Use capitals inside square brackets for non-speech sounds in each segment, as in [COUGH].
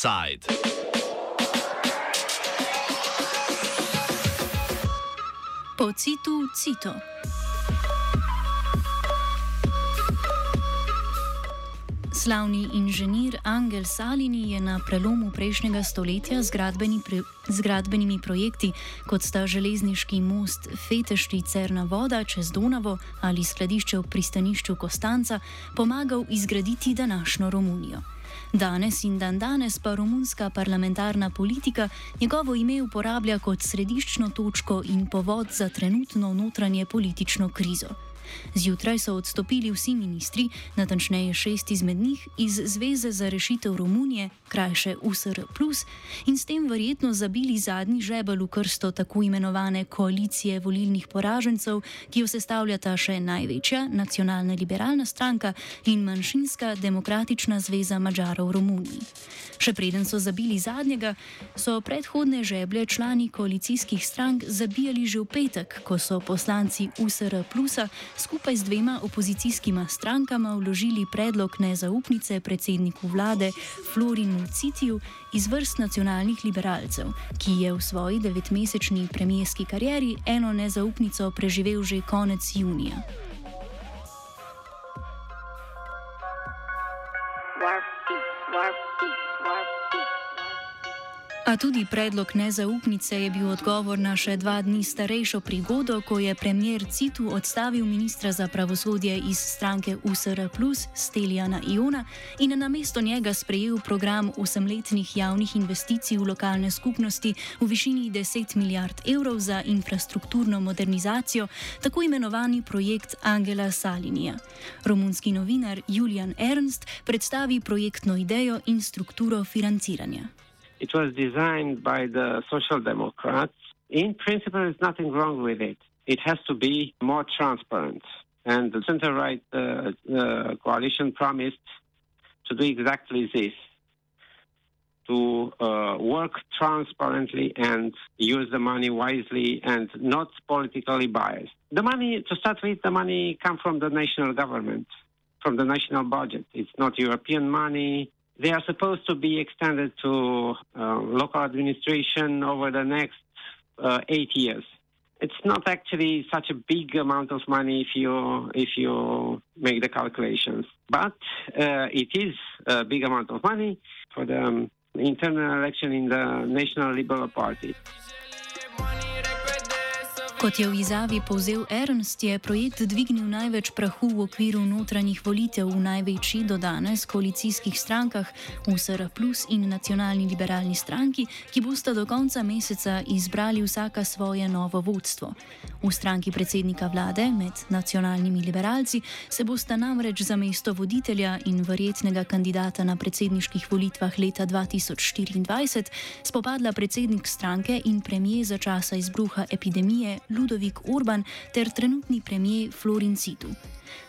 Side. Po citu Cito. Slavni inženir Angel Salini je na prelomu prejšnjega stoletja z, gradbeni pre, z gradbenimi projekti, kot sta železniški most Fetešti Cerna voda čez Donavo ali skladišče v pristanišču Kostanca, pomagal izgraditi današnjo Romunijo. Danes in dan danes pa romunska parlamentarna politika njegovo ime uporablja kot središčno točko in povod za trenutno notranje politično krizo. Zjutraj so odstopili vsi ministri, natančneje šest izmed njih, iz Zveze za rešitev Romunije, krajše USR, in s tem verjetno zabili zadnji žebel v krsto tako imenovane koalicije volilnih poražencev, ki jo sestavljata še največja nacionalna liberalna stranka in manjšinska demokratična zveza Mačarov v Romuniji. Še preden so zabili zadnjega, so predhodne žeblje člani koalicijskih strank zabijali že v petek, ko so poslanci USR skupaj z dvema opozicijskima strankama vložili predlog nezaupnice predsedniku vlade Florinu Citiju iz vrst nacionalnih liberalcev, ki je v svoji devetmesečni premijerski karieri eno nezaupnico preživel že konec junija. A tudi predlog nezaupnice je bil odgovor na še dva dni starejšo prigodo, ko je premier Citu odstavil ministra za pravosodje iz stranke USR, Steljana Iona, in na mesto njega sprejel program osemletnih javnih investicij v lokalne skupnosti v višini 10 milijard evrov za infrastrukturno modernizacijo, tako imenovani projekt Angela Salinija. Romunski novinar Julian Ernst predstavi projektno idejo in strukturo financiranja. It was designed by the Social Democrats. In principle, there's nothing wrong with it. It has to be more transparent. And the center right uh, uh, coalition promised to do exactly this to uh, work transparently and use the money wisely and not politically biased. The money, to start with, the money comes from the national government, from the national budget. It's not European money. They are supposed to be extended to uh, local administration over the next uh, eight years. It's not actually such a big amount of money if you if you make the calculations, but uh, it is a big amount of money for the um, internal election in the National Liberal Party. Kot je v izjavi povzel Ernst, je projekt dvignil največ prahu v okviru notranjih volitev v največji do danes koalicijskih strankah, USR Plus in nacionalni liberalni stranki, ki bosta do konca meseca izbrali vsaka svoje novo vodstvo. V stranki predsednika vlade med nacionalnimi liberalci se bosta namreč za mesto voditelja in verjetnega kandidata na predsedniških volitvah leta 2024 spopadla predsednik stranke in premije za časa izbruha epidemije Ludovik Orban ter trenutni premijer Florin Citu.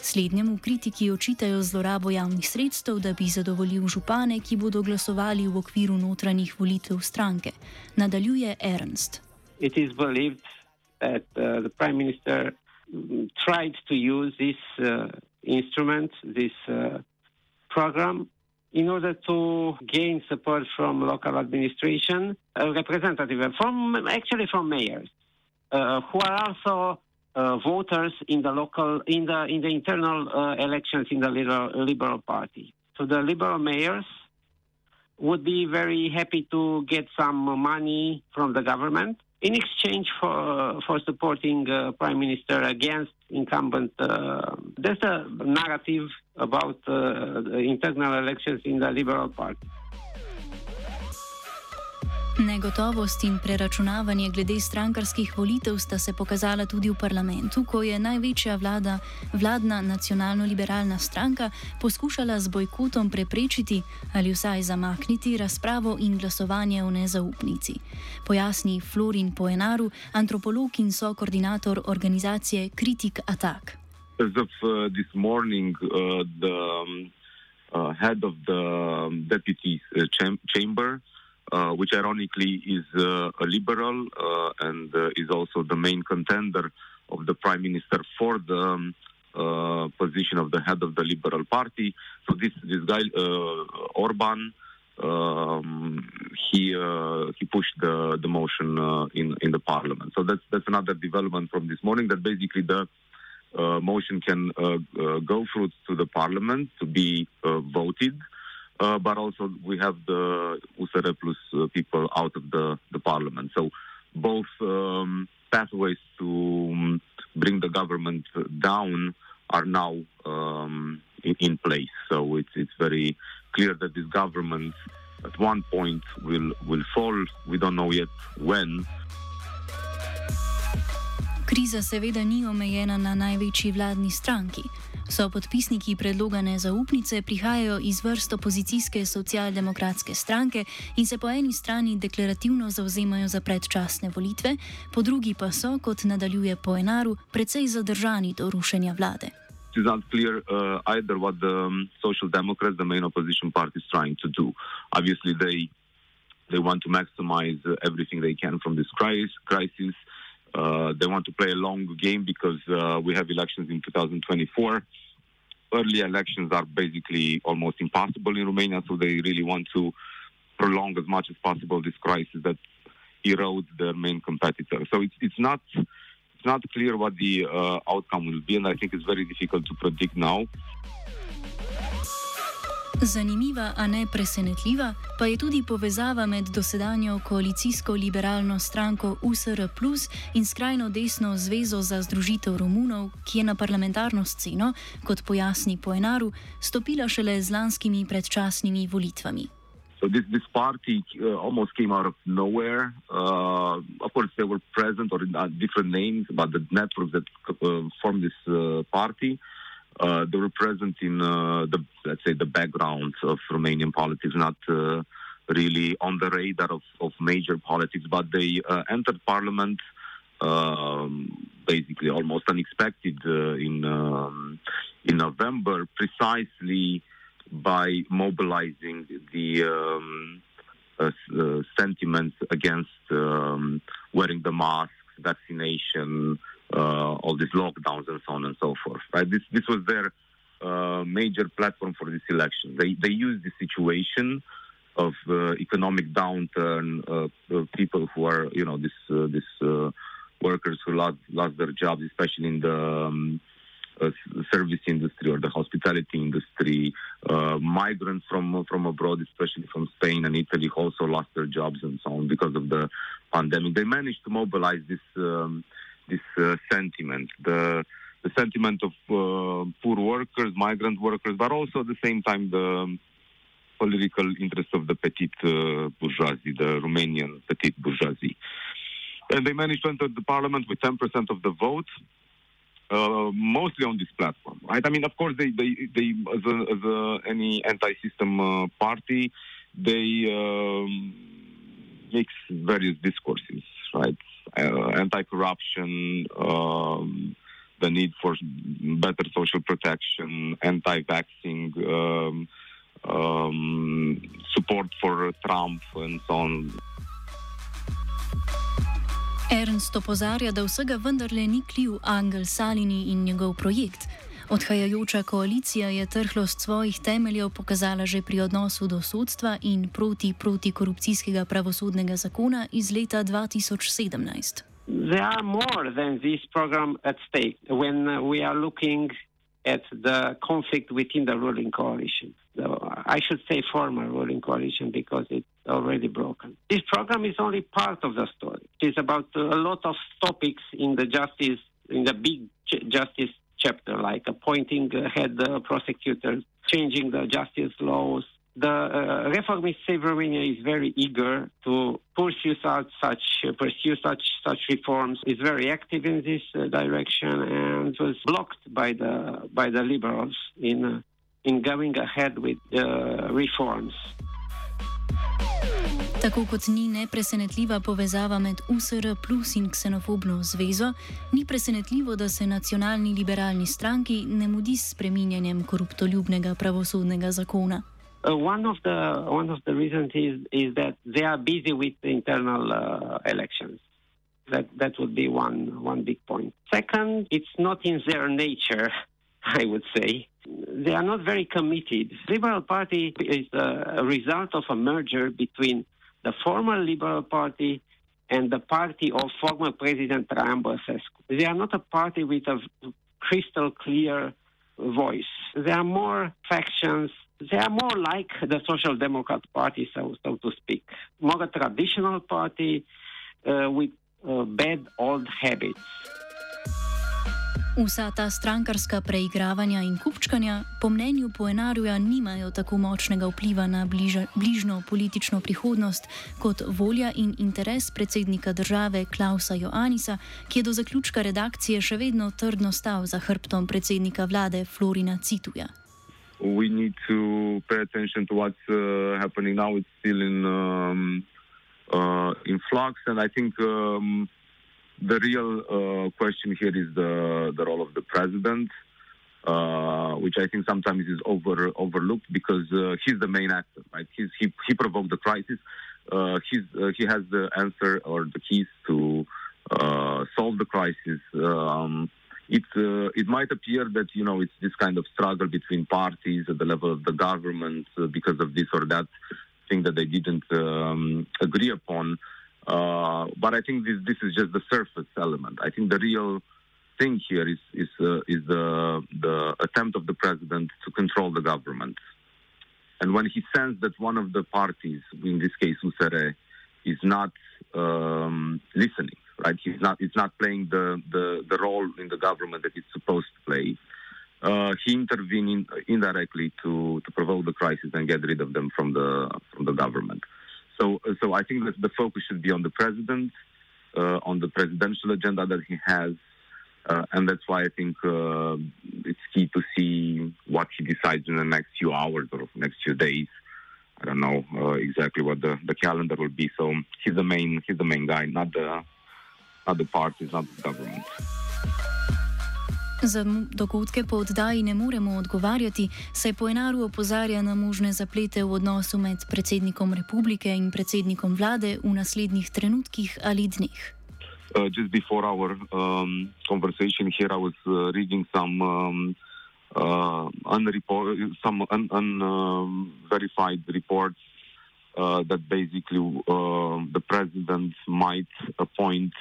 Slednjemu kritiki očitajo zlorabo javnih sredstev, da bi zadovoljil župane, ki bodo glasovali v okviru notranjih volitev stranke. Nadaljuje Ernst. It is believed that uh, the prime minister tried to use this uh, instrument, this uh, program, in order to gain support from local administration, uh, representative, from actually from mayors. Uh, who are also uh, voters in the local, in the in the internal uh, elections in the Liberal, Liberal Party. So the Liberal mayors would be very happy to get some money from the government in exchange for for supporting uh, prime minister against incumbent. Uh, there's a narrative about uh, the internal elections in the Liberal Party. Negotovost in preračunavanje glede strankarskih volitev sta se pokazala tudi v parlamentu, ko je največja vlada, vladna nacionalno-liberalna stranka, poskušala z bojkotom preprečiti ali vsaj zamakniti razpravo in glasovanje o nezaupnici. Pojasni Florin Poenaru, antropolog in sokoordinator organizacije Kritik Attack. As of uh, this morning, uh, the um, uh, head of the um, deputy uh, cham chamber Uh, which ironically is uh, a liberal uh, and is also the main contender of the prime minister for the um, position of the head of the Liberal Party. So this this guy Orban um, he uh, he pushed the the motion uh, in in the parliament. So that's that's another development from this morning. That basically the uh, motion can uh, uh, go through to the parliament to be uh, but also we have the USR plus people out of the the parliament. So both um, pathways to um, bring the government down are now um, in, in place. So it's it's very clear that this government at one point will will fall. We don't know yet when. Kriza seveda ni omejena na največji vladni stranki. So podpisniki predloga nezaupnice prihajajo iz vrst opozicijske socialdemokratske stranke in se po eni strani deklarativno zauzemajo za predčasne volitve, po drugi pa so, kot nadaljuje po enaru, precej zadržani do rušenja vlade. it is unclear uh, either what the um, Social Democrats, the main opposition party, is trying to do. Obviously, they they want to maximize uh, everything they can from this crisis. crisis. Uh, they want to play a long game because uh, we have elections in 2024. Early elections are basically almost impossible in Romania, so they really want to prolong as much as possible this crisis that erodes their main competitor. So it's it's not it's not clear what the uh, outcome will be, and I think it's very difficult to predict now. Zanimiva, a ne presenetljiva, pa je tudi povezava med dosedanjo koalicijsko-liberalno stranko USR Plus in skrajno desno Zvezo za združitev Romunov, ki je na parlamentarno sceno, kot pojasni Poenaru, stopila šele z lanskimi predčasnimi volitvami. So this this party uh, almost came out of nowhere. Uh, of course, they were present or in uh, different names, but the networks that uh, formed this uh, party, uh, they were present in the let's say the background of Romanian politics, not really on the radar of, of major politics. But they entered parliament. Um, basically, almost unexpected in um, in November, precisely by mobilizing the um, uh, uh, sentiments against um, wearing the masks, vaccination, uh, all these lockdowns, and so on and so forth. Right? This this was their uh, major platform for this election. They they used the situation of uh, economic downturn, uh, people who are you know this this workers who lost lost their jobs, especially in the um, uh, service industry or the hospitality industry. Uh, migrants from from abroad, especially from Spain and Italy, also lost their jobs and so on because of the pandemic. They managed to mobilize this um, this uh, sentiment, the the sentiment of uh, poor workers, migrant workers, but also at the same time the political interest of the petite uh, bourgeoisie, the Romanian petite bourgeoisie. And they managed to enter the parliament with 10% of the vote, uh, mostly on this platform, right? I mean, of course, they they, they as, a, as a, any anti-system uh, party, they um, mix various discourses, right? Uh, anti-corruption, um, the need for better social protection, anti-vaccine, um, um support for Trump, and so on. Ernst opozarja, da vsega vendarle ni kriv Angel Salini in njegov projekt. Odhajajoča koalicija je trhlost svojih temeljev pokazala že pri odnosu do sodstva in proti protikorupcijskega pravosodnega zakona iz leta 2017. There are more than this program at stake when uh, we are looking at the conflict within the ruling coalition. I should say former ruling coalition because it's already broken. This program is only part of the story. It's about a lot of topics in the justice, in the big justice chapter, like appointing head prosecutors, changing the justice laws, the uh, reformist Save is very eager to pursue such, such uh, pursue such such reforms. Is very active in this uh, direction and was blocked by the by the liberals in in going ahead with reforms. Tako kot ni nepresenetljiva povezava med USR plus in ksenofobno zvezo, ni presenetljivo, da se nacionalni liberalni stranki ne mudi s spreminjanjem koruptoljubnega pravosodnega zakona. Uh, one of the one of the reasons is is that they are busy with the internal uh, elections. That that would be one one big point. Second, it's not in their nature, [LAUGHS] I would say, they are not very committed. Liberal Party is a result of a merger between the former Liberal Party and the party of former President Traian Băsescu. They are not a party with a crystal clear voice. There are more factions. They are more like the Social Democrat Party, so, so to speak. More a traditional party uh, with uh, bad old habits. Vsa ta strankarska preigravanja in kupčkanja, po mnenju Poenarja, nimajo tako močnega vpliva na bliža, bližno politično prihodnost kot volja in interes predsednika države Klausa Joannisa, ki je do zaključka redakcije še vedno trdno stal za hrbtom predsednika vlade Florina Cituja. We need to pay attention to what's uh, happening now. It's still in, um, uh, in flux, and I think um, the real uh, question here is the, the role of the president, uh, which I think sometimes is over overlooked because uh, he's the main actor, right? He's, he he provoked the crisis. Uh, he's uh, he has the answer or the keys to uh, solve the crisis. Um, it it might appear that you know it's this kind of struggle between parties at the level of the government because of this or that thing that they didn't um, agree upon. Uh, but I think this this is just the surface element. I think the real thing here is is uh, is the the attempt of the president to control the government. And when he sensed that one of the parties, in this case USR, is not um, listening, right? He's not. It's not playing the, the, the role in the government that it's supposed to play. Uh, he intervened in, indirectly to, to provoke the crisis and get rid of them from the from the government. So, I think that the focus should be on the president, uh, on the presidential agenda that he has, uh, and that's why I think uh, it's key to see what he decides in the next few hours or next few days. I don't know uh, exactly what the, the calendar will be. So he's the main he's the main guy, not the not the parties, not the government. Za dogodke po oddaji ne moremo odgovarjati, saj po enaru opozarja na možne zaplete v odnosu med predsednikom republike in predsednikom vlade v naslednjih trenutkih ali dneh. Uh, just before our um, conversation here, I was uh, reading some um, uh, unreport- some un- unverified um, reports uh, that basically uh, the president might appoint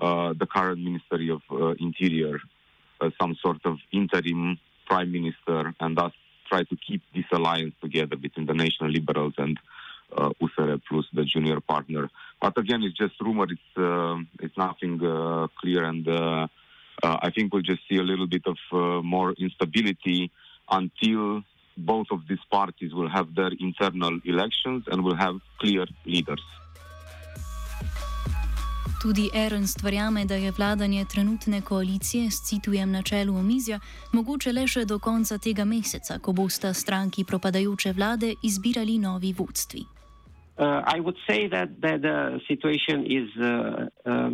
uh, the current Ministry of uh, Interior uh, some sort of interim prime minister and thus try to keep this alliance together between the national liberals and uh, USR plus the junior partner. But again, it's just rumor. It's uh, it's nothing uh, clear, and uh, uh, I think we'll just see a little bit of uh, more instability until both of these parties will have their internal elections and will have clear leaders. Tudi Ernst verjame, da je vladanje trenutne koalicije s citujem na čelu omizja mogoče le še do konca tega meseca, ko bosta stranki propadajoče vlade izbirali novi vodstvi. Uh, I would say that, that the situation is uh, uh,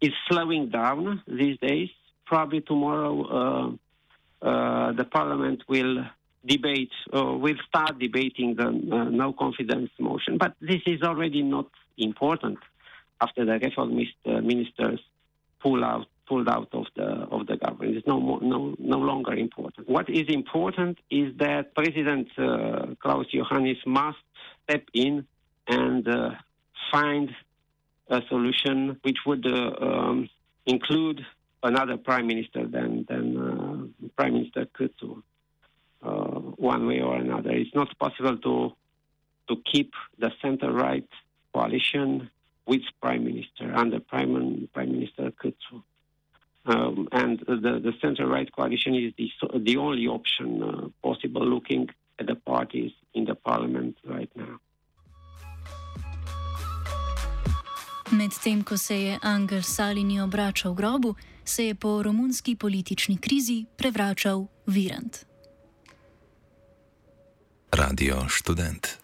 is slowing down these days. Probably tomorrow, uh, uh, the parliament will debate, uh, will start debating the uh, no confidence motion. But this is already not important. After the reformist uh, ministers pull out pulled out of the of the government. It's no more, no no longer important. What is important is that President uh, Klaus Johannes must step in and uh, find a solution which would uh, um, include another prime minister than than uh, Prime Minister Kutsu. Uh, one way or another, it's not possible to to keep the center right coalition with prime minister under prime prime minister Kutsu. Um, and the, the center-right coalition is the, the only option uh, possible looking at the parties in the parliament right now. Medtem ko se je Angel Salini obračal grobu, se je po romunski politični krizi prevračal Virant. Radio študent.